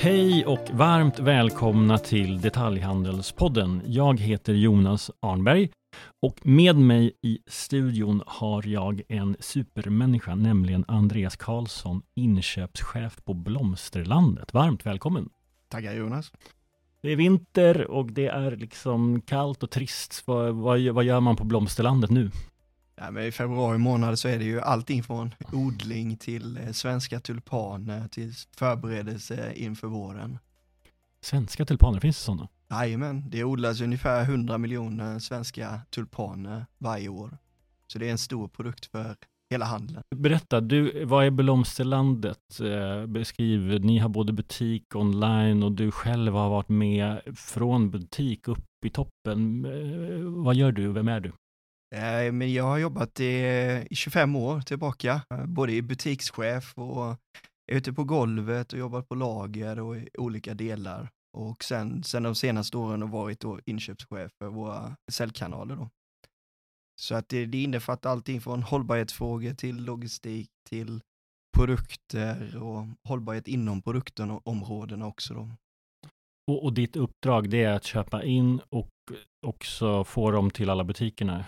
Hej och varmt välkomna till Detaljhandelspodden. Jag heter Jonas Arnberg och med mig i studion har jag en supermänniska, nämligen Andreas Karlsson, inköpschef på Blomsterlandet. Varmt välkommen! Tackar Jonas! Det är vinter och det är liksom kallt och trist. Vad, vad, vad gör man på Blomsterlandet nu? Ja, men I februari månad så är det ju allting från odling till eh, svenska tulpaner till förberedelse inför våren. Svenska tulpaner, finns det sådana? Jajamän, det odlas ungefär 100 miljoner svenska tulpaner varje år. Så det är en stor produkt för hela handeln. Berätta, du, vad är Blomsterlandet? Eh, beskriv, ni har både butik online och du själv har varit med från butik upp i toppen. Eh, vad gör du? Vem är du? Eh, men jag har jobbat i, 25 år tillbaka, eh, både i butikschef och ute på golvet och jobbat på lager och i olika delar. Och sen, sen de senaste åren har varit då inköpschef för våra säljkanaler då. Så att det, det innefattar allting från hållbarhetsfrågor till logistik till produkter och hållbarhet inom produkten och områdena också då. Och, och ditt uppdrag det är att köpa in och också få dem till alla butikerna?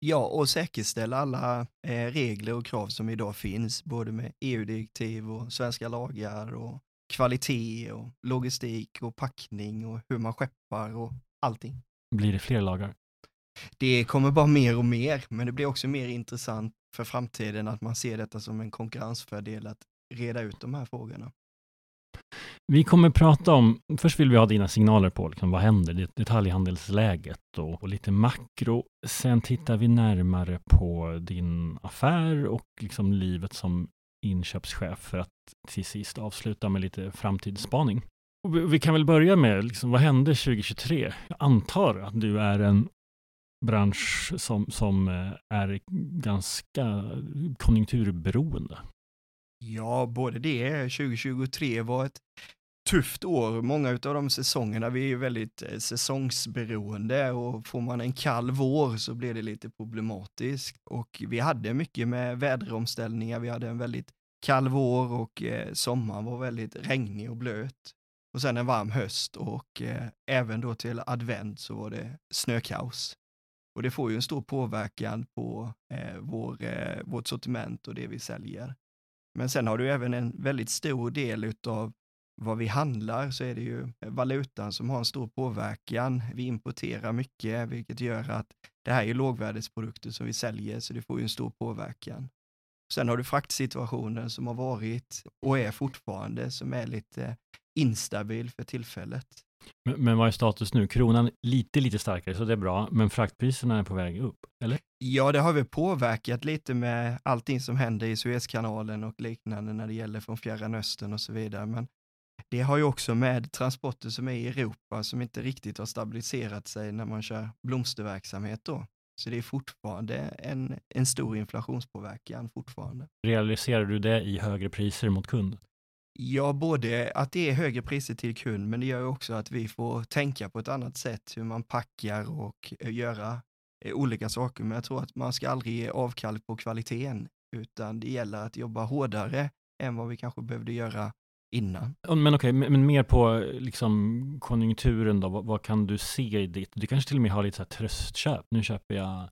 Ja, och säkerställa alla eh, regler och krav som idag finns, både med EU-direktiv och svenska lagar och kvalitet och logistik och packning och hur man skeppar och allting. Blir det fler lagar? Det kommer bara mer och mer, men det blir också mer intressant för framtiden att man ser detta som en konkurrensfördel att reda ut de här frågorna. Vi kommer prata om, först vill vi ha dina signaler på liksom, vad händer, detaljhandelsläget och, och lite makro. Sen tittar vi närmare på din affär och liksom livet som inköpschef för att till sist avsluta med lite framtidsspaning. Och vi, vi kan väl börja med, liksom, vad hände 2023? Jag antar att du är en bransch som, som eh, är ganska konjunkturberoende. Ja, både det. 2023 var ett tufft år. Många av de säsongerna, vi är väldigt eh, säsongsberoende och får man en kall vår så blir det lite problematiskt. Och vi hade mycket med väderomställningar. Vi hade en väldigt kall vår och eh, sommaren var väldigt regnig och blöt. Och sen en varm höst och eh, även då till advent så var det snökaos. Och det får ju en stor påverkan på eh, vår, eh, vårt sortiment och det vi säljer. Men sen har du även en väldigt stor del utav vad vi handlar så är det ju valutan som har en stor påverkan. Vi importerar mycket, vilket gör att det här är lågvärdesprodukter som vi säljer, så det får ju en stor påverkan. Sen har du fraktsituationen som har varit och är fortfarande, som är lite instabil för tillfället. Men, men vad är status nu? Kronan lite, lite starkare, så det är bra, men fraktpriserna är på väg upp, eller? Ja, det har väl påverkat lite med allting som händer i Suezkanalen och liknande när det gäller från Fjärran Östern och så vidare. Men det har ju också med transporter som är i Europa som inte riktigt har stabiliserat sig när man kör blomsterverksamhet då. Så det är fortfarande en, en stor inflationspåverkan fortfarande. Realiserar du det i högre priser mot kund? Ja, både att det är högre priser till kund, men det gör också att vi får tänka på ett annat sätt hur man packar och eh, göra eh, olika saker. Men jag tror att man ska aldrig ge avkall på kvaliteten, utan det gäller att jobba hårdare än vad vi kanske behövde göra innan. Men okej, okay, men mer på liksom konjunkturen då, vad, vad, kan du se i ditt? Du kanske till och med har lite så här tröstköp. Nu köper jag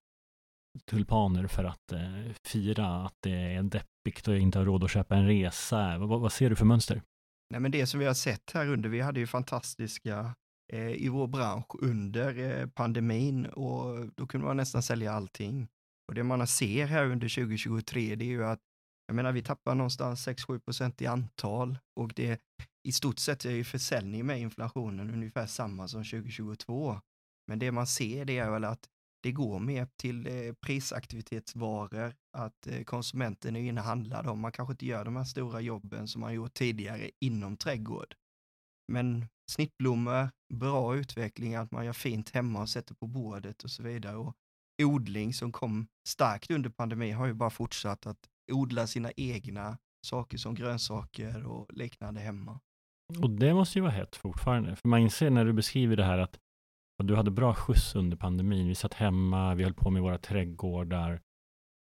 tulpaner för att eh, fira att det är deppigt och inte har råd att köpa en resa. Vad, vad, ser du för mönster? Nej, men det som vi har sett här under, vi hade ju fantastiska eh, i vår bransch under eh, pandemin och då kunde man nästan sälja allting. Och det man ser här under 2023, det är ju att jag menar, vi tappar någonstans 6-7 procent i antal och det i stort sett är ju försäljning med inflationen ungefär samma som 2022. Men det man ser det är väl att det går mer till eh, prisaktivitetsvaror, att eh, konsumenten är inne och handlar dem. Man kanske inte gör de här stora jobben som man gjort tidigare inom trädgård. Men snittblommor, bra utveckling, att man gör fint hemma och sätter på bordet och så vidare. Och odling som kom starkt under pandemin har ju bara fortsatt att odla sina egna saker som grönsaker och liknande hemma. Och det måste ju vara hett fortfarande, för man inser när du beskriver det här att du hade bra skjuts under pandemin. Vi satt hemma, vi höll på med våra trädgårdar.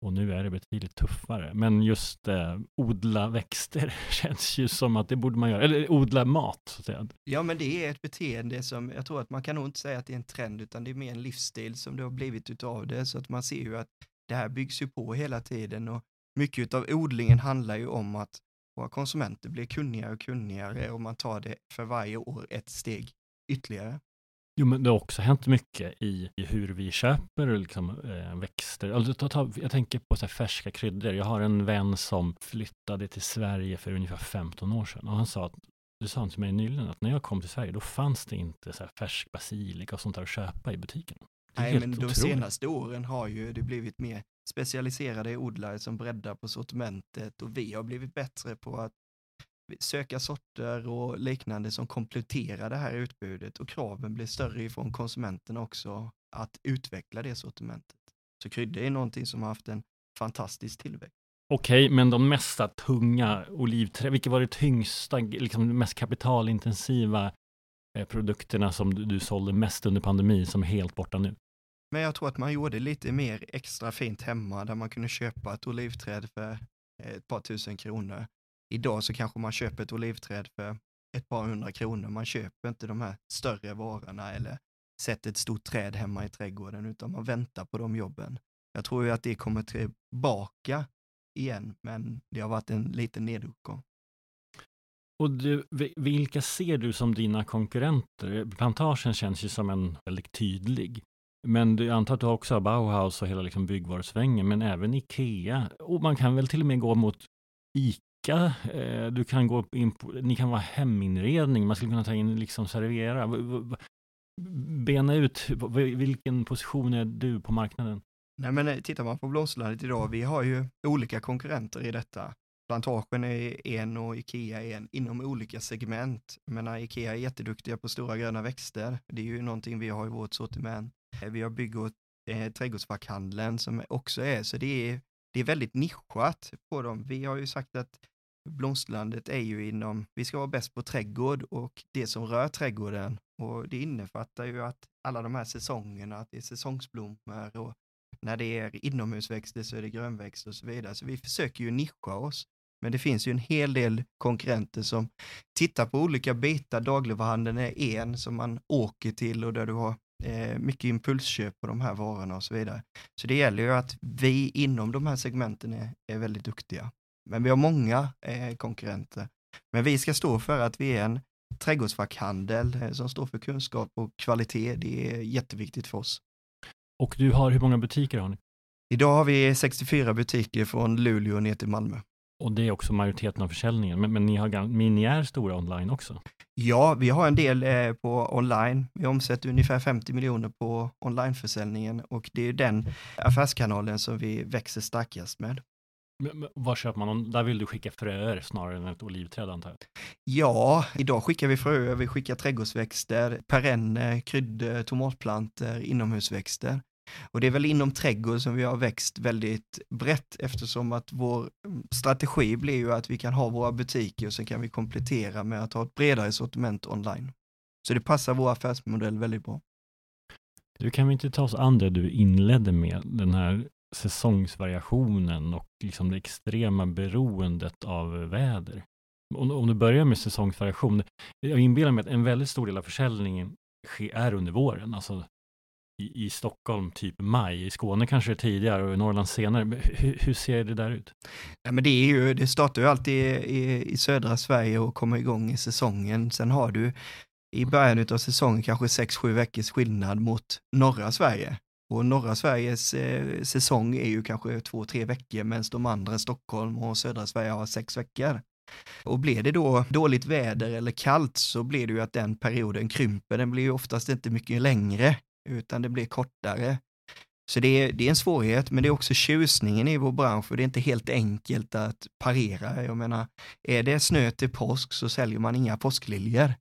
Och nu är det betydligt tuffare. Men just eh, odla växter känns ju som att det borde man göra. Eller odla mat, så att säga. Ja, men det är ett beteende som jag tror att man kan nog inte säga att det är en trend, utan det är mer en livsstil som det har blivit utav det. Så att man ser ju att det här byggs ju på hela tiden och mycket av odlingen handlar ju om att våra konsumenter blir kunnigare och kunnigare och man tar det för varje år ett steg ytterligare. Jo, men det har också hänt mycket i, i hur vi köper liksom, eh, växter. Alltså, ta, ta, jag tänker på så färska kryddor. Jag har en vän som flyttade till Sverige för ungefär 15 år sedan och han sa att du sa till mig nyligen att när jag kom till Sverige då fanns det inte så här färsk basilika och sånt där att köpa i butiken. Nej, men de senaste åren har ju det blivit mer specialiserade odlare som breddar på sortimentet och vi har blivit bättre på att söka sorter och liknande som kompletterar det här utbudet och kraven blir större ifrån konsumenterna också att utveckla det sortimentet. Så kryddor är någonting som har haft en fantastisk tillväxt. Okej, men de mesta tunga olivträd, vilka var det tyngsta, liksom de mest kapitalintensiva eh, produkterna som du, du sålde mest under pandemin som är helt borta nu? Men jag tror att man gjorde lite mer extra fint hemma där man kunde köpa ett olivträd för eh, ett par tusen kronor. Idag så kanske man köper ett olivträd för ett par hundra kronor. Man köper inte de här större varorna eller sätter ett stort träd hemma i trädgården utan man väntar på de jobben. Jag tror ju att det kommer tillbaka igen, men det har varit en liten nedgång. Och du, vilka ser du som dina konkurrenter? Plantagen känns ju som en väldigt tydlig. Men jag antar att du också har Bauhaus och hela liksom byggvarusvängen, men även Ikea. Och man kan väl till och med gå mot dricka, eh, du kan gå in på, ni kan vara heminredning, man skulle kunna ta in liksom servera. Bena ut, vilken position är du på marknaden? Nej men eh, tittar man på Blomsterlandet idag, vi har ju olika konkurrenter i detta. Plantagen är en och Ikea är en inom olika segment. Jag menar, Ikea är jätteduktiga på stora gröna växter. Det är ju någonting vi har i vårt sortiment. Eh, vi har bygg och eh, trädgårdsfackhandeln som också är, så det är, det är väldigt nischat på dem. Vi har ju sagt att Blomsterlandet är ju inom, vi ska vara bäst på trädgård och det som rör trädgården och det innefattar ju att alla de här säsongerna, att det är säsongsblommor och när det är inomhusväxter så är det grönväxter och så vidare. Så vi försöker ju nischa oss. Men det finns ju en hel del konkurrenter som tittar på olika bitar. Dagligvaruhandeln är en som man åker till och där du har eh, mycket impulsköp på de här varorna och så vidare. Så det gäller ju att vi inom de här segmenten är, är väldigt duktiga. Men vi har många eh, konkurrenter. Men vi ska stå för att vi är en trädgårdsfackhandel eh, som står för kunskap och kvalitet. Det är jätteviktigt för oss. Och du har, hur många butiker har ni? Idag har vi 64 butiker från Luleå ner till Malmö. Och det är också majoriteten av försäljningen, men, men ni, har, men ni är stora online också? Ja, vi har en del eh, på online. Vi omsätter ungefär 50 miljoner på onlineförsäljningen och det är den affärskanalen som vi växer starkast med. Men, men, vad köper man? Där vill du skicka fröer snarare än ett olivträd antar jag? Ja, idag skickar vi fröer, vi skickar trädgårdsväxter, perenner, kryddor, tomatplanter, inomhusväxter. Och det är väl inom trädgård som vi har växt väldigt brett eftersom att vår mm, strategi blir ju att vi kan ha våra butiker och sen kan vi komplettera med att ha ett bredare sortiment online. Så det passar vår affärsmodell väldigt bra. Du kan vi inte ta oss an det du inledde med, den här säsongsvariationen och liksom det extrema beroendet av väder. Om, om du börjar med säsongsvariation, jag inbillar mig att en väldigt stor del av försäljningen är under våren, alltså i, i Stockholm typ maj, i Skåne kanske tidigare och i Norrland senare. Hur, hur, ser det där ut? Ja, men det, är ju, det startar ju alltid i, i, i södra Sverige och kommer igång i säsongen. Sen har du i början av säsongen kanske 6-7 veckors skillnad mot norra Sverige. Och norra Sveriges eh, säsong är ju kanske två, tre veckor medan de andra, Stockholm och södra Sverige, har sex veckor. Och blir det då dåligt väder eller kallt så blir det ju att den perioden krymper. Den blir ju oftast inte mycket längre utan det blir kortare. Så det är, det är en svårighet, men det är också tjusningen i vår bransch och det är inte helt enkelt att parera. Jag menar, är det snö till påsk så säljer man inga påskliljor.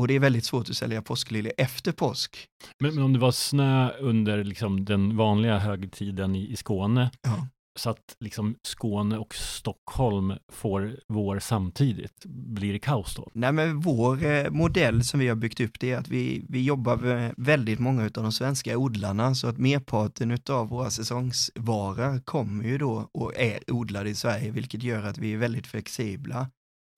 Och det är väldigt svårt att sälja påskliljor efter påsk. Men, men, om det var snö under liksom den vanliga högtiden i, i Skåne, ja så att liksom Skåne och Stockholm får vår samtidigt? Blir det kaos då? Nej, men vår eh, modell som vi har byggt upp det är att vi, vi jobbar med väldigt många av de svenska odlarna så att merparten av våra säsongsvaror kommer ju då och är odlade i Sverige, vilket gör att vi är väldigt flexibla.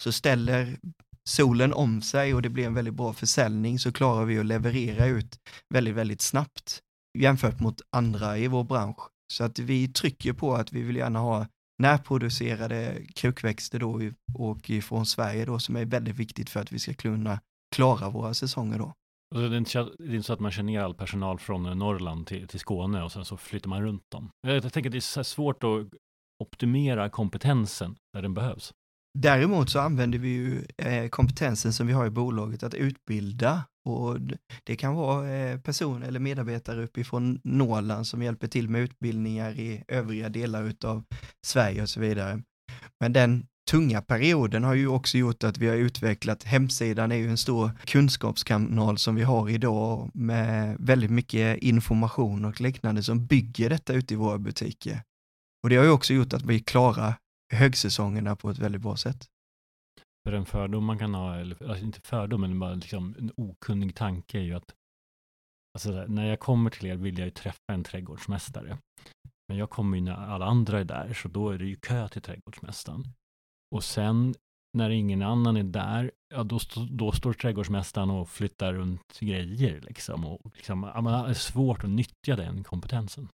Så ställer solen om sig och det blir en väldigt bra försäljning så klarar vi att leverera ut väldigt, väldigt snabbt jämfört mot andra i vår bransch. Så att vi trycker på att vi vill gärna ha närproducerade krukväxter då och ifrån Sverige då som är väldigt viktigt för att vi ska kunna klara våra säsonger då. det är, inte, det är inte så att man kör ner all personal från Norrland till, till Skåne och sen så flyttar man runt dem. Jag tänker att det är svårt att optimera kompetensen där den behövs. Däremot så använder vi ju eh, kompetensen som vi har i bolaget att utbilda och det kan vara eh, personer eller medarbetare uppifrån Norrland som hjälper till med utbildningar i övriga delar av Sverige och så vidare. Men den tunga perioden har ju också gjort att vi har utvecklat, hemsidan är ju en stor kunskapskanal som vi har idag med väldigt mycket information och liknande som bygger detta ute i våra butiker. Och det har ju också gjort att vi klarar högsäsongerna på ett väldigt bra sätt. För en fördom man kan ha, eller alltså inte fördom, men bara liksom en okunnig tanke är ju att alltså, när jag kommer till er vill jag ju träffa en trädgårdsmästare. Men jag kommer ju när alla andra är där, så då är det ju kö till trädgårdsmästaren. Och sen när ingen annan är där, ja då, då står trädgårdsmästaren och flyttar runt grejer liksom. Och liksom, ja, man har svårt att nyttja den kompetensen.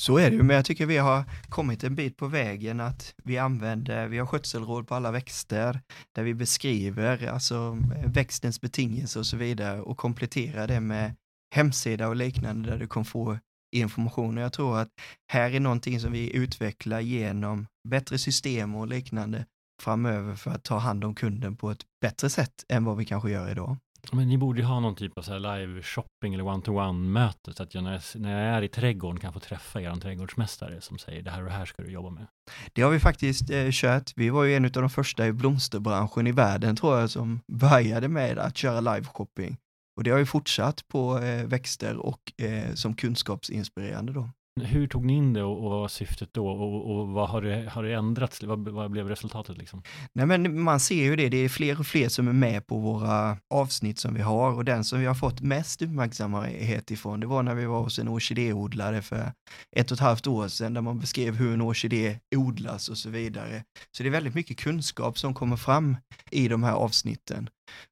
Så är det ju, men jag tycker vi har kommit en bit på vägen att vi använder, vi har skötselråd på alla växter där vi beskriver alltså växtens betingelser och så vidare och kompletterar det med hemsida och liknande där du kan få information. Och jag tror att här är någonting som vi utvecklar genom bättre system och liknande framöver för att ta hand om kunden på ett bättre sätt än vad vi kanske gör idag. Men ni borde ju ha någon typ av så live shopping eller one-to-one-möte så att jag när, jag när jag är i trädgården kan få träffa er trädgårdsmästare som säger det här och det här ska du jobba med. Det har vi faktiskt eh, kört. Vi var ju en av de första i blomsterbranschen i världen tror jag som började med att köra live shopping. Och det har ju fortsatt på eh, växter och eh, som kunskapsinspirerande då. Hur tog ni in det och, och vad var syftet då och, och vad har det, har det ändrats? Vad, vad blev resultatet liksom? Nej men man ser ju det, det är fler och fler som är med på våra avsnitt som vi har och den som vi har fått mest uppmärksamhet ifrån det var när vi var hos en orkidéodlare för ett och ett halvt år sedan där man beskrev hur en orkidé odlas och så vidare. Så det är väldigt mycket kunskap som kommer fram i de här avsnitten.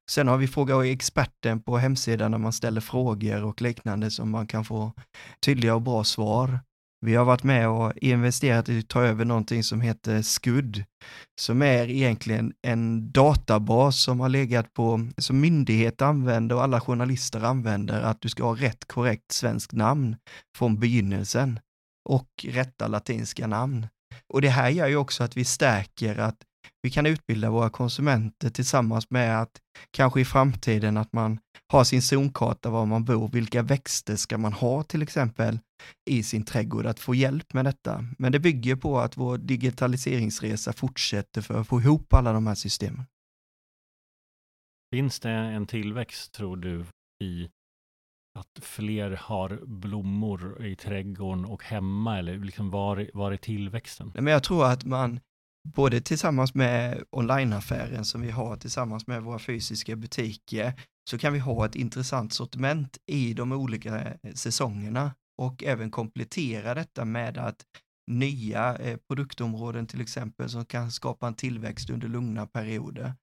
Sen har vi fråga experten på hemsidan när man ställer frågor och liknande som man kan få tydliga och bra svar. Vi har varit med och investerat i att ta över någonting som heter SKUD, som är egentligen en databas som har legat på, som myndigheter använder och alla journalister använder, att du ska ha rätt korrekt svenskt namn från begynnelsen och rätta latinska namn. Och det här gör ju också att vi stärker att vi kan utbilda våra konsumenter tillsammans med att kanske i framtiden att man har sin zonkarta var man bor, vilka växter ska man ha till exempel i sin trädgård, att få hjälp med detta. Men det bygger på att vår digitaliseringsresa fortsätter för att få ihop alla de här systemen. Finns det en tillväxt, tror du, i att fler har blommor i trädgården och hemma, eller liksom var, var är tillväxten? Men jag tror att man både tillsammans med onlineaffären som vi har tillsammans med våra fysiska butiker så kan vi ha ett intressant sortiment i de olika eh, säsongerna och även komplettera detta med att nya eh, produktområden till exempel som kan skapa en tillväxt under lugna perioder.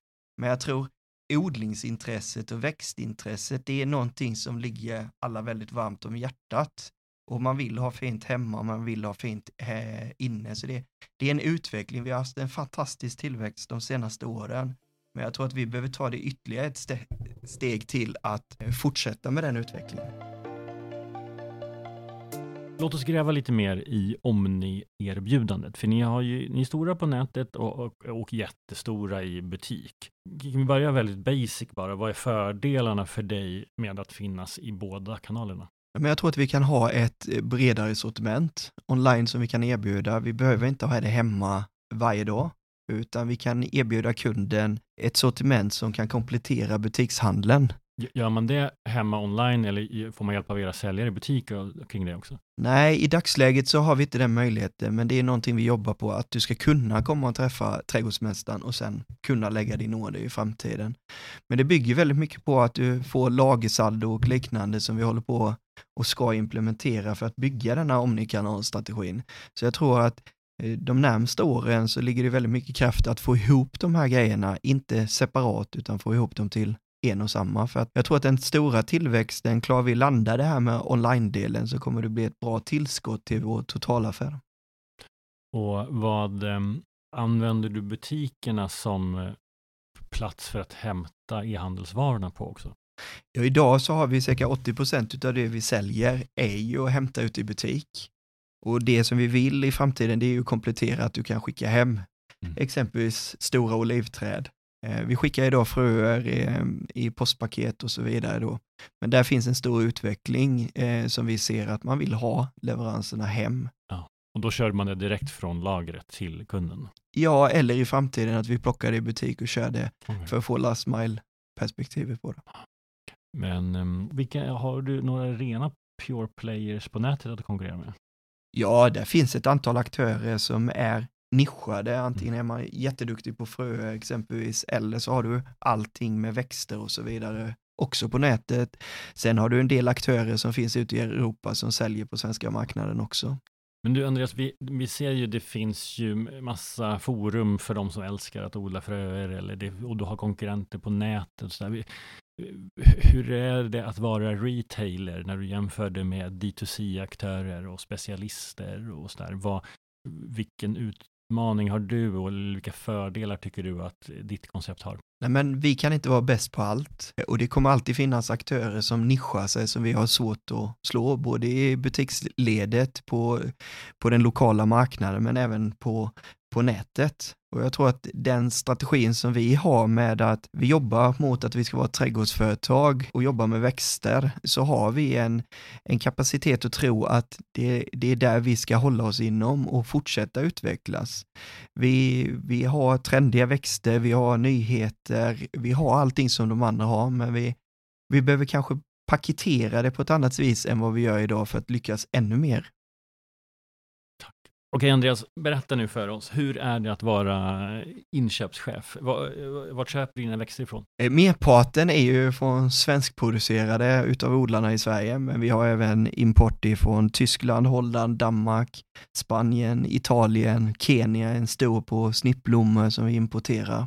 Men jag tror odlingsintresset och växtintresset, det är någonting som ligger alla väldigt varmt om hjärtat och man vill ha fint hemma, man vill ha fint eh, inne. Så det, det är en utveckling. Vi har haft en fantastisk tillväxt de senaste åren. Men jag tror att vi behöver ta det ytterligare ett ste steg till att eh, fortsätta med den utvecklingen. Låt oss gräva lite mer i Omni-erbjudandet, för ni, har ju, ni är stora på nätet och, och, och jättestora i butik. Kan vi börja väldigt basic bara? Vad är fördelarna för dig med att finnas i båda kanalerna? Men jag tror att vi kan ha ett eh, bredare sortiment online som vi kan erbjuda. Vi behöver inte ha det hemma varje dag, utan vi kan erbjuda kunden ett sortiment som kan komplettera butikshandeln. Gör man det hemma online eller får man hjälp av era säljare i butik och kring det också? Nej, i dagsläget så har vi inte den möjligheten, men det är någonting vi jobbar på, att du ska kunna komma och träffa trädgårdsmästaren och sen kunna lägga din order i framtiden. Men det bygger väldigt mycket på att du får lagersaldo och liknande som vi håller på och ska implementera för att bygga denna omnikanalstrategin. Så jag tror att de närmsta åren så ligger det väldigt mycket kraft att få ihop de här grejerna, inte separat utan få ihop dem till en och samma. För att jag tror att den stora tillväxten, klarar vi landa det här med online-delen så kommer det bli ett bra tillskott till vår totalaffär. Och vad eh, använder du butikerna som eh, plats för att hämta e-handelsvarorna på också? Ja, idag så har vi cirka 80 procent av det vi säljer är ju att hämta ut i butik. Och det som vi vill i framtiden det är ju att komplettera att du kan skicka hem mm. exempelvis stora olivträd Eh, vi skickar idag fröer i, i postpaket och så vidare då. Men där finns en stor utveckling eh, som vi ser att man vill ha leveranserna hem. Ja. Och då kör man det direkt från lagret till kunden? Ja, eller i framtiden att vi plockar det i butik och kör det okay. för att få last mile-perspektivet på det. Men um, vilka, har du några rena pure players på nätet att konkurrera med? Ja, det finns ett antal aktörer som är nischade, antingen är man jätteduktig på fröer exempelvis, eller så har du allting med växter och så vidare också på nätet. Sen har du en del aktörer som finns ute i Europa som säljer på svenska marknaden också. Men du Andreas, vi, vi ser ju det finns ju massa forum för de som älskar att odla fröer eller det, och du har konkurrenter på nätet. Så där. Hur är det att vara retailer när du jämför det med D2C-aktörer och specialister och sådär? Vilken utmaning har du och vilka fördelar tycker du att ditt koncept har? Nej, men vi kan inte vara bäst på allt och det kommer alltid finnas aktörer som nischar sig som vi har svårt att slå, både i butiksledet, på, på den lokala marknaden men även på, på nätet. Och jag tror att den strategin som vi har med att vi jobbar mot att vi ska vara ett trädgårdsföretag och jobba med växter, så har vi en, en kapacitet att tro att det, det är där vi ska hålla oss inom och fortsätta utvecklas. Vi, vi har trendiga växter, vi har nyheter, vi har allting som de andra har, men vi, vi behöver kanske paketera det på ett annat vis än vad vi gör idag för att lyckas ännu mer Okej Andreas, berätta nu för oss, hur är det att vara inköpschef? Vart köper du dina växter ifrån? Eh, merparten är ju från svenskproducerade utav odlarna i Sverige, men vi har även import ifrån Tyskland, Holland, Danmark, Spanien, Italien, Kenya, en stor på snittblommor som vi importerar.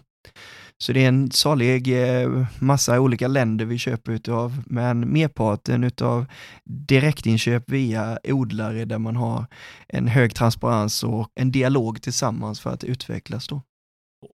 Så det är en salig eh, massa olika länder vi köper utav, men merparten utav direktinköp via odlare där man har en hög transparens och en dialog tillsammans för att utvecklas då.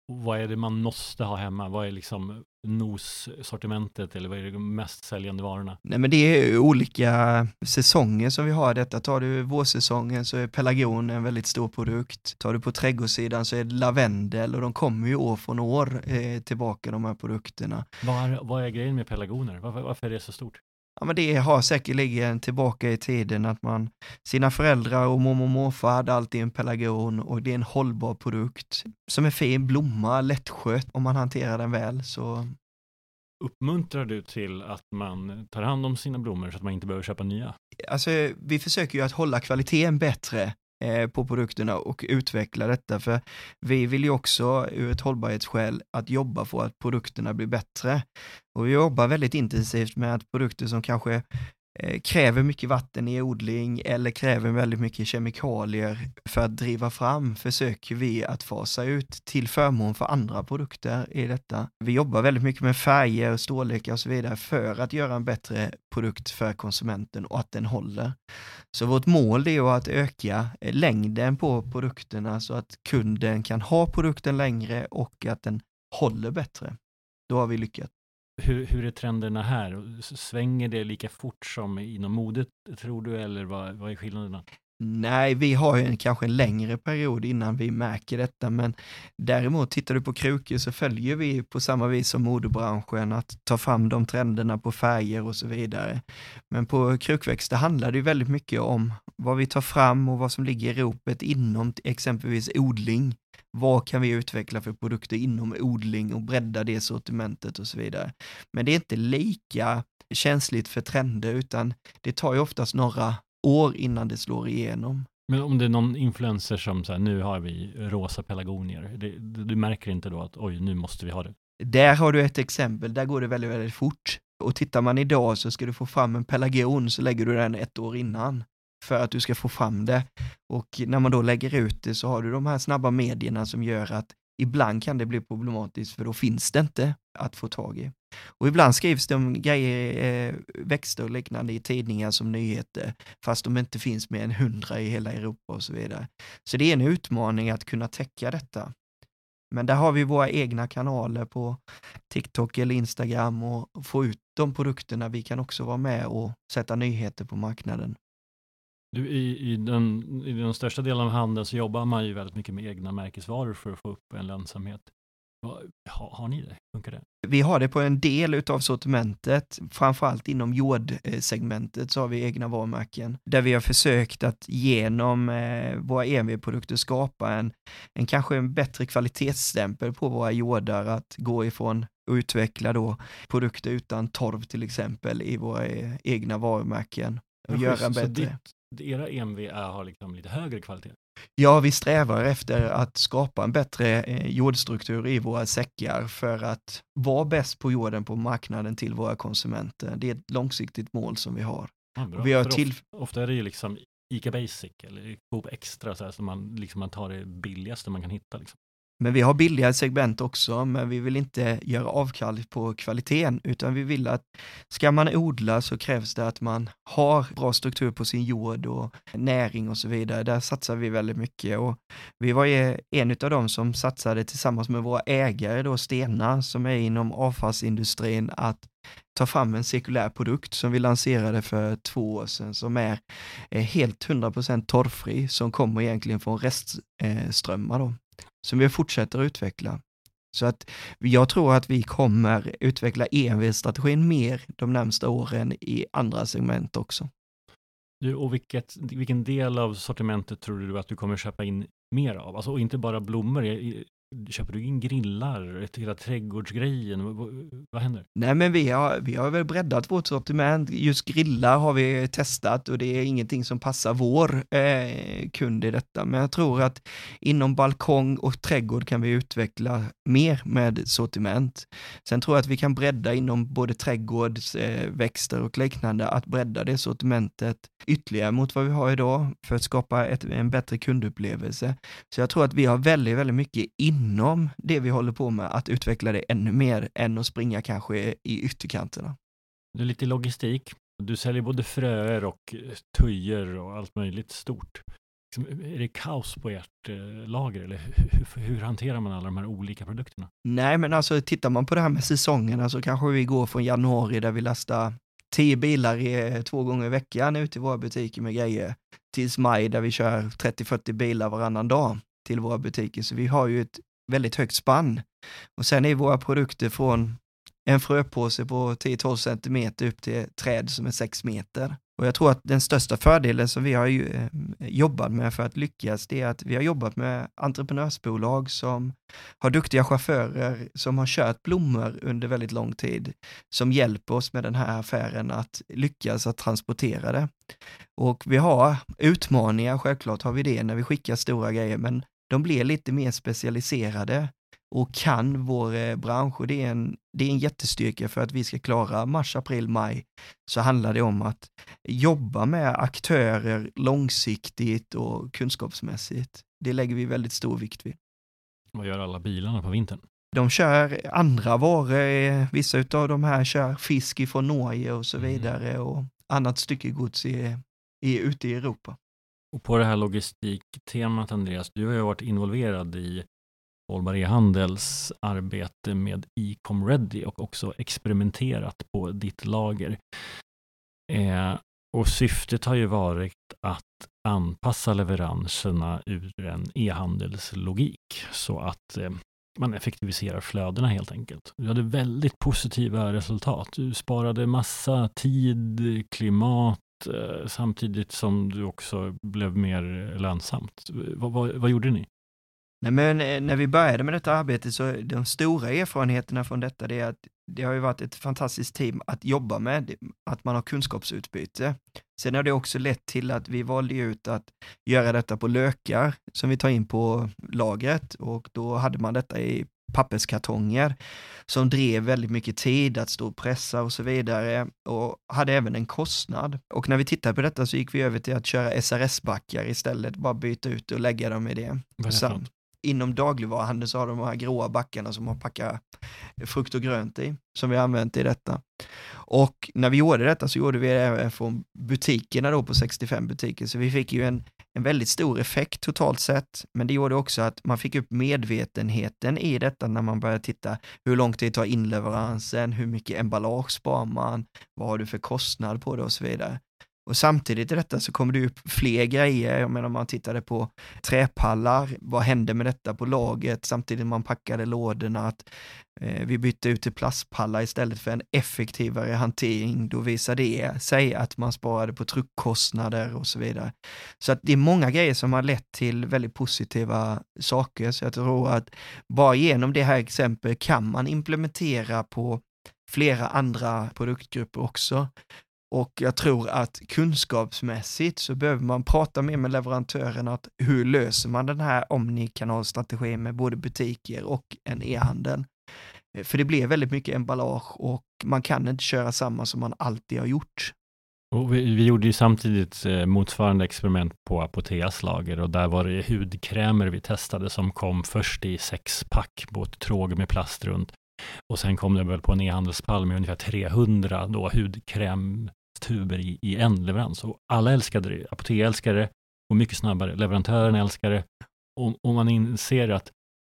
Vad är det man måste ha hemma? Vad är liksom NOS-sortimentet eller vad är de mest säljande varorna? Nej men det är olika säsonger som vi har detta. Tar du vårsäsongen så är pelargon en väldigt stor produkt. Tar du på trädgårdssidan så är det lavendel och de kommer ju år från år eh, tillbaka de här produkterna. Var, vad är grejen med pelargoner? Varför, varför är det så stort? Ja, men det har säkerligen tillbaka i tiden att man, sina föräldrar och mormor och morfar hade alltid en pelargon och det är en hållbar produkt som är fin blomma, lättskött om man hanterar den väl. Så Uppmuntrar du till att man tar hand om sina blommor så att man inte behöver köpa nya? Alltså, vi försöker ju att hålla kvaliteten bättre Eh, på produkterna och utveckla detta, för vi vill ju också ur ett hållbarhetsskäl att jobba för att produkterna blir bättre. Och vi jobbar väldigt intensivt med att produkter som kanske Eh, kräver mycket vatten i odling eller kräver väldigt mycket kemikalier för att driva fram försöker vi att fasa ut till förmån för andra produkter i detta. Vi jobbar väldigt mycket med färger, storlekar och så vidare för att göra en bättre produkt för konsumenten och att den håller. Så vårt mål är att öka eh, längden på produkterna så att kunden kan ha produkten längre och att den håller bättre. Då har vi lyckats. Hur, hur är trenderna här? Svänger det lika fort som inom modet, tror du, eller vad, vad är skillnaderna? Nej, vi har ju en, kanske en längre period innan vi märker detta, men däremot tittar du på krukor så följer vi på samma vis som modebranschen att ta fram de trenderna på färger och så vidare. Men på krukväxter handlar det ju väldigt mycket om vad vi tar fram och vad som ligger i ropet inom exempelvis odling. Vad kan vi utveckla för produkter inom odling och bredda det sortimentet och så vidare. Men det är inte lika känsligt för trender, utan det tar ju oftast några år innan det slår igenom. Men om det är någon influencer som säger nu har vi rosa pelargonier, du märker inte då att oj, nu måste vi ha det? Där har du ett exempel, där går det väldigt, väldigt fort. Och tittar man idag så ska du få fram en pelargon så lägger du den ett år innan för att du ska få fram det. Och när man då lägger ut det så har du de här snabba medierna som gör att ibland kan det bli problematiskt för då finns det inte att få tag i. Och ibland skrivs det om grejer, eh, växter och liknande i tidningar som nyheter, fast de inte finns mer än hundra i hela Europa och så vidare. Så det är en utmaning att kunna täcka detta. Men där har vi våra egna kanaler på TikTok eller Instagram och få ut de produkterna. Vi kan också vara med och sätta nyheter på marknaden. Du, i, i, den, I den största delen av handeln så jobbar man ju väldigt mycket med egna märkesvaror för att få upp en lönsamhet. Har, har ni det? Funkar det? Vi har det på en del av sortimentet, framförallt inom jordsegmentet så har vi egna varumärken där vi har försökt att genom eh, våra EMV-produkter skapa en, en kanske en bättre kvalitetsstämpel på våra jordar att gå ifrån och utveckla då produkter utan torv till exempel i våra eh, egna varumärken och göra en bättre. Ditt, era EMV har liksom lite högre kvalitet? Ja, vi strävar efter att skapa en bättre eh, jordstruktur i våra säckar för att vara bäst på jorden på marknaden till våra konsumenter. Det är ett långsiktigt mål som vi har. Ja, vi har till... ofta, ofta är det ju liksom ICA Basic eller Coop Extra så här, som man, liksom, man tar det billigaste man kan hitta. Liksom. Men vi har billigare segment också, men vi vill inte göra avkall på kvaliteten, utan vi vill att ska man odla så krävs det att man har bra struktur på sin jord och näring och så vidare. Där satsar vi väldigt mycket och vi var en av dem som satsade tillsammans med våra ägare då, Stena, som är inom avfallsindustrin, att ta fram en cirkulär produkt som vi lanserade för två år sedan som är eh, helt 100% torrfri, som kommer egentligen från restströmmar då som vi fortsätter att utveckla. Så att jag tror att vi kommer utveckla EMV-strategin mer de närmsta åren i andra segment också. Du, och vilket, vilken del av sortimentet tror du att du kommer köpa in mer av? Alltså, och inte bara blommor. Köper du in grillar, hela trädgårdsgrejen? Vad, händer? Nej, men vi har, vi har väl breddat vårt sortiment. Just grillar har vi testat och det är ingenting som passar vår eh, kund i detta. Men jag tror att inom balkong och trädgård kan vi utveckla mer med sortiment. Sen tror jag att vi kan bredda inom både trädgårdsväxter eh, och liknande, att bredda det sortimentet ytterligare mot vad vi har idag för att skapa ett, en bättre kundupplevelse. Så jag tror att vi har väldigt, väldigt mycket in inom det vi håller på med att utveckla det ännu mer än att springa kanske i ytterkanterna. Det är lite logistik. Du säljer både fröer och tujer och allt möjligt stort. Liksom, är det kaos på ert eh, lager eller hur, hur, hanterar man alla de här olika produkterna? Nej, men alltså tittar man på det här med säsongerna så kanske vi går från januari där vi lastar tio bilar i, två gånger i veckan ut i våra butiker med grejer tills maj där vi kör 30-40 bilar varannan dag till våra butiker. Så vi har ju ett väldigt högt spann. Och sen är våra produkter från en fröpåse på 10-12 centimeter upp till träd som är 6 meter. Och jag tror att den största fördelen som vi har eh, jobbat med för att lyckas, det är att vi har jobbat med entreprenörsbolag som har duktiga chaufförer som har kört blommor under väldigt lång tid, som hjälper oss med den här affären att lyckas att transportera det. Och vi har utmaningar, självklart har vi det när vi skickar stora grejer, men de blir lite mer specialiserade och kan vår eh, bransch och det är, en, det är en jättestyrka för att vi ska klara mars, april, maj så handlar det om att jobba med aktörer långsiktigt och kunskapsmässigt. Det lägger vi väldigt stor vikt vid. Vad gör alla bilarna på vintern? De kör andra varor, eh, vissa av de här kör fisk ifrån Norge och så mm. vidare och annat styckegods i, i, ute i Europa. Och på det här logistiktemat Andreas, du har ju varit involverad i Hållbar e-handels arbete med Ecom Ready och också experimenterat på ditt lager. Eh, och syftet har ju varit att anpassa leveranserna ur en e-handelslogik så att eh, man effektiviserar flödena helt enkelt. Du hade väldigt positiva resultat. Du sparade massa tid, klimat, eh, samtidigt som du också blev mer lönsamt. Vad, vad, vad gjorde ni? Nej, men eh, när vi började med detta arbete så de stora erfarenheterna från detta det är att det har ju varit ett fantastiskt team att jobba med, att man har kunskapsutbyte. Sen har det också lett till att vi valde ut att göra detta på lökar som vi tar in på lagret och då hade man detta i papperskartonger som drev väldigt mycket tid att stå och pressa och så vidare och hade även en kostnad. Och när vi tittade på detta så gick vi över till att köra SRS-backar istället, bara byta ut och lägga dem i det. Samt, inom dagligvaruhandeln så har de de här gråa backarna som har packat frukt och grönt i, som vi har använt i detta. Och när vi gjorde detta så gjorde vi det även från butikerna då på 65 butiker, så vi fick ju en, en väldigt stor effekt totalt sett, men det gjorde också att man fick upp medvetenheten i detta när man började titta hur lång tid tar inleveransen, hur mycket emballage sparar man, vad har du för kostnad på det och så vidare. Och samtidigt i detta så kommer det upp fler grejer. Jag menar, man tittade på träpallar. Vad hände med detta på laget samtidigt man packade lådorna? Att, eh, vi bytte ut till plastpallar istället för en effektivare hantering. Då visar det sig att man sparade på truckkostnader och så vidare. Så att det är många grejer som har lett till väldigt positiva saker. Så jag tror att bara genom det här exemplet kan man implementera på flera andra produktgrupper också. Och jag tror att kunskapsmässigt så behöver man prata mer med leverantören att hur löser man den här omnikanalstrategin med både butiker och en e-handel. Eh, för det blir väldigt mycket emballage och man kan inte köra samma som man alltid har gjort. Och vi, vi gjorde ju samtidigt eh, motsvarande experiment på Apoteas lager och där var det hudkrämer vi testade som kom först i sexpack på ett tråg med plast runt. Och sen kom det väl på en e-handelspall med ungefär 300 då hudkräm tuber i, i en leverans. Och alla älskade det. Apotea älskade det och mycket snabbare. Leverantören älskar det. Och, och man inser att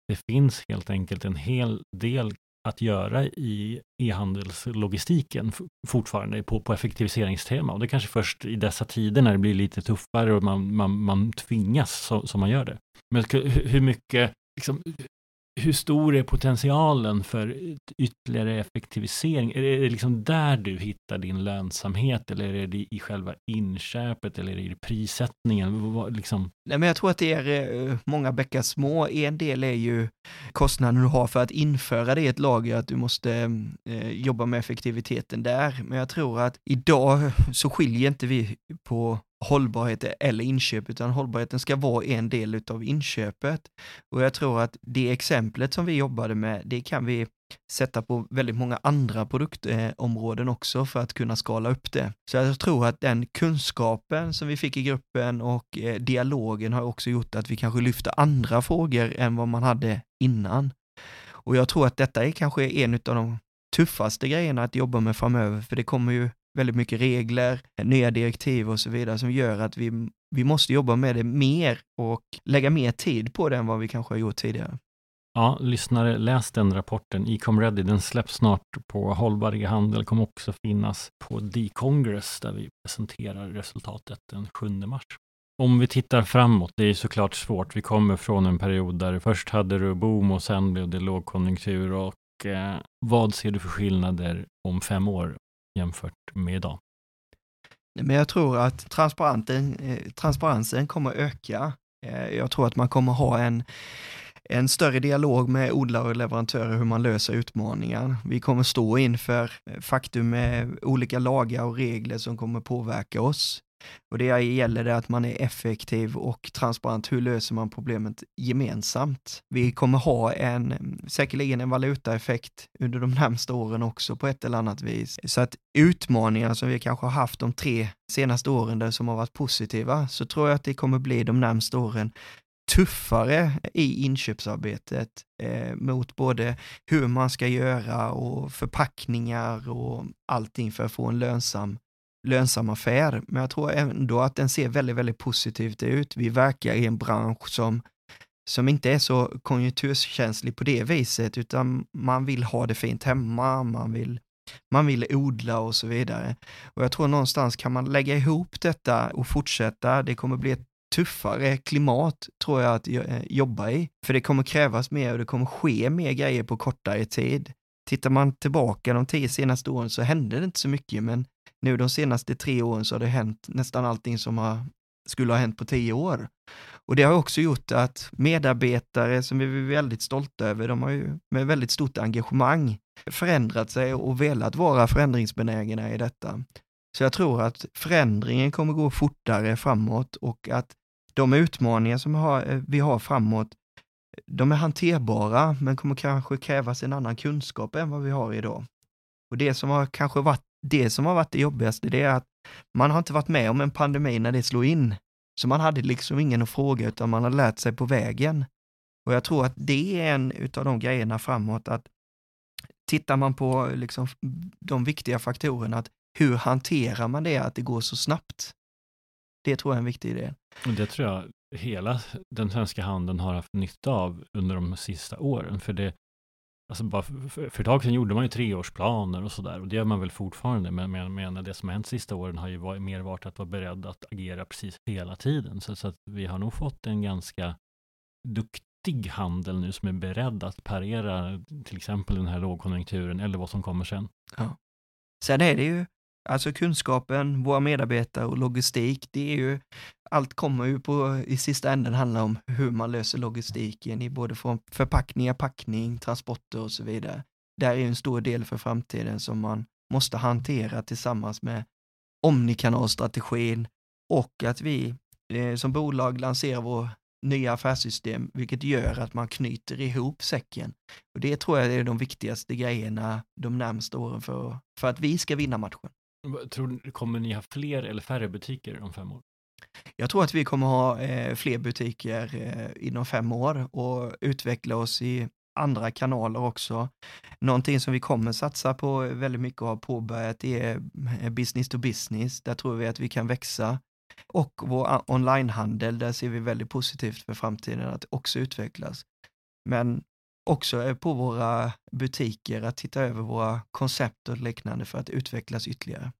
det finns helt enkelt en hel del att göra i e-handelslogistiken fortfarande på, på effektiviseringstema. Och det är kanske först i dessa tider när det blir lite tuffare och man, man, man tvingas som man gör det. Men hur mycket, liksom, hur stor är potentialen för ytterligare effektivisering? Är det liksom där du hittar din lönsamhet eller är det i själva inköpet eller är det i prissättningen? Liksom? Nej, men jag tror att det är eh, många bäckar små. En del är ju kostnaden du har för att införa det i ett lager, att du måste eh, jobba med effektiviteten där. Men jag tror att idag så skiljer inte vi på hållbarhet eller inköp, utan hållbarheten ska vara en del utav inköpet. Och jag tror att det exemplet som vi jobbade med, det kan vi sätta på väldigt många andra produktområden också för att kunna skala upp det. Så jag tror att den kunskapen som vi fick i gruppen och eh, dialogen har också gjort att vi kanske lyfter andra frågor än vad man hade innan. Och jag tror att detta är kanske en av de tuffaste grejerna att jobba med framöver, för det kommer ju väldigt mycket regler, eh, nya direktiv och så vidare som gör att vi, vi måste jobba med det mer och lägga mer tid på det än vad vi kanske har gjort tidigare. Ja, lyssnare, läs den rapporten. Ecom Ready, den släpps snart på Hållbar e-handel, kommer också finnas på D-Congress där vi presenterar resultatet den 7 mars. Om vi tittar framåt, det är såklart svårt. Vi kommer från en period där först hade du boom och sen blev det lågkonjunktur och eh, vad ser du för skillnader om fem år jämfört med idag? Men jag tror att transparensen, eh, transparensen kommer öka. Eh, jag tror att man kommer ha en, en större dialog med odlare och leverantörer hur man löser utmaningar. Vi kommer stå inför eh, faktum med olika lagar och regler som kommer påverka oss. Och det gäller det att man är effektiv och transparent. Hur löser man problemet gemensamt? Vi kommer ha en, säkerligen en valutaeffekt under de närmsta åren också på ett eller annat vis. Så att utmaningar som vi kanske har haft de tre senaste åren där som har varit positiva, så tror jag att det kommer bli de närmsta åren tuffare i inköpsarbetet eh, mot både hur man ska göra och förpackningar och allting för att få en lönsam lönsam affär, men jag tror ändå att den ser väldigt, väldigt positivt ut. Vi verkar i en bransch som, som inte är så konjunkturkänslig på det viset, utan man vill ha det fint hemma, man vill man vill odla och så vidare. Och jag tror någonstans kan man lägga ihop detta och fortsätta, det kommer bli ett tuffare klimat tror jag att eh, jobba i. För det kommer krävas mer och det kommer ske mer grejer på kortare tid. Tittar man tillbaka de tio senaste åren så hände det inte så mycket, men nu de senaste tre åren så har det hänt nästan allting som har, skulle ha hänt på tio år. Och det har också gjort att medarbetare som vi är väldigt stolta över, de har ju med väldigt stort engagemang förändrat sig och velat vara förändringsbenägna i detta. Så jag tror att förändringen kommer gå fortare framåt och att de utmaningar som eh, vi har framåt, de är hanterbara, men kommer kanske krävas en annan kunskap än vad vi har idag. Och det som har kanske varit det som har varit det jobbigaste, det är att man har inte varit med om en pandemi när det slår in. Så man hade liksom ingen att fråga, utan man har lärt sig på vägen. Och jag tror att det är en av de grejerna framåt, att tittar man på liksom de viktiga faktorerna, att hur hanterar man det, att det går så snabbt? Det tror jag är en viktig idé. Det tror jag hela den svenska handeln har haft nytta av under de sista åren. För det, alltså bara för, för ett tag sedan gjorde man ju treårsplaner och sådär. Och det gör man väl fortfarande. Men, men, men det som har hänt sista åren har ju varit, mer varit att vara beredd att agera precis hela tiden. Så, så att vi har nog fått en ganska duktig handel nu som är beredd att parera till exempel den här lågkonjunkturen eller vad som kommer sen. Ja. Sen är det ju Alltså kunskapen, våra medarbetare och logistik, det är ju, allt kommer ju på, i sista änden handla om hur man löser logistiken i både från förpackningar, packning, transporter och så vidare. Det här är en stor del för framtiden som man måste hantera tillsammans med omnikanalstrategin och att vi eh, som bolag lanserar vår nya affärssystem, vilket gör att man knyter ihop säcken. Och Det tror jag är de viktigaste grejerna de närmaste åren för, för att vi ska vinna matchen. Tror, kommer ni ha fler eller färre butiker om fem år? Jag tror att vi kommer ha eh, fler butiker eh, inom fem år och utveckla oss i andra kanaler också. Någonting som vi kommer satsa på väldigt mycket och har påbörjat är eh, business to business. Där tror vi att vi kan växa. Och vår onlinehandel, där ser vi väldigt positivt för framtiden att också utvecklas. Men också eh, på våra butiker att titta över våra koncept och liknande för att utvecklas ytterligare.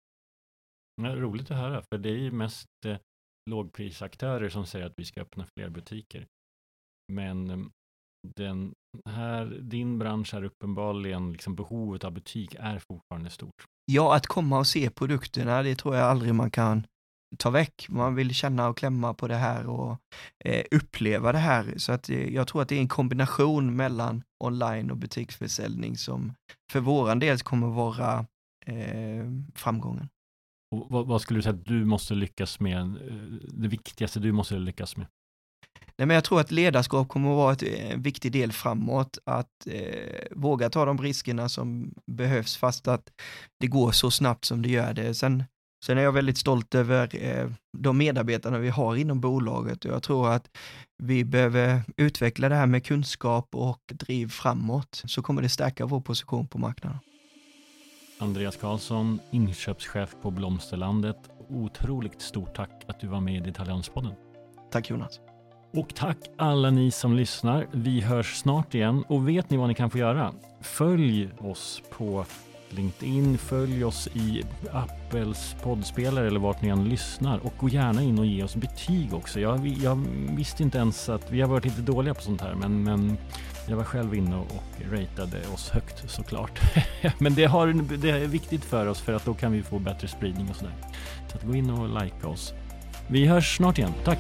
Ja, roligt att höra, för det är ju mest eh, lågprisaktörer som säger att vi ska öppna fler butiker. Men ehm, den här, din bransch är uppenbarligen, liksom behovet av butik är fortfarande stort. Ja, att komma och se produkterna, det tror jag aldrig man kan ta väck. Man vill känna och klämma på det här och eh, uppleva det här. Så att eh, jag tror att det är en kombination mellan online och butiksförsäljning som för våran del kommer vara eh, framgången. Och vad, vad, skulle du säga att du måste lyckas med, eh, det viktigaste du måste lyckas med? Nej, men jag tror att ledarskap kommer att vara en eh, viktig del framåt, att eh, våga ta de riskerna som behövs fast att det går så snabbt som det gör det. Sen Sen är jag väldigt stolt över eh, de medarbetarna vi har inom bolaget och jag tror att vi behöver utveckla det här med kunskap och driv framåt så kommer det stärka vår position på marknaden. Andreas Karlsson, inköpschef på Blomsterlandet. Otroligt stort tack att du var med i Detaljhandelspodden. Tack Jonas. Och tack alla ni som lyssnar. Vi hörs snart igen och vet ni vad ni kan få göra? Följ oss på LinkedIn. Följ oss i Apples poddspelare eller vart ni än lyssnar och gå gärna in och ge oss betyg också. Jag, jag visste inte ens att vi har varit lite dåliga på sånt här, men, men jag var själv inne och ratade oss högt såklart. men det, har, det är viktigt för oss för att då kan vi få bättre spridning och sådär. Så att gå in och likea oss. Vi hörs snart igen. Tack!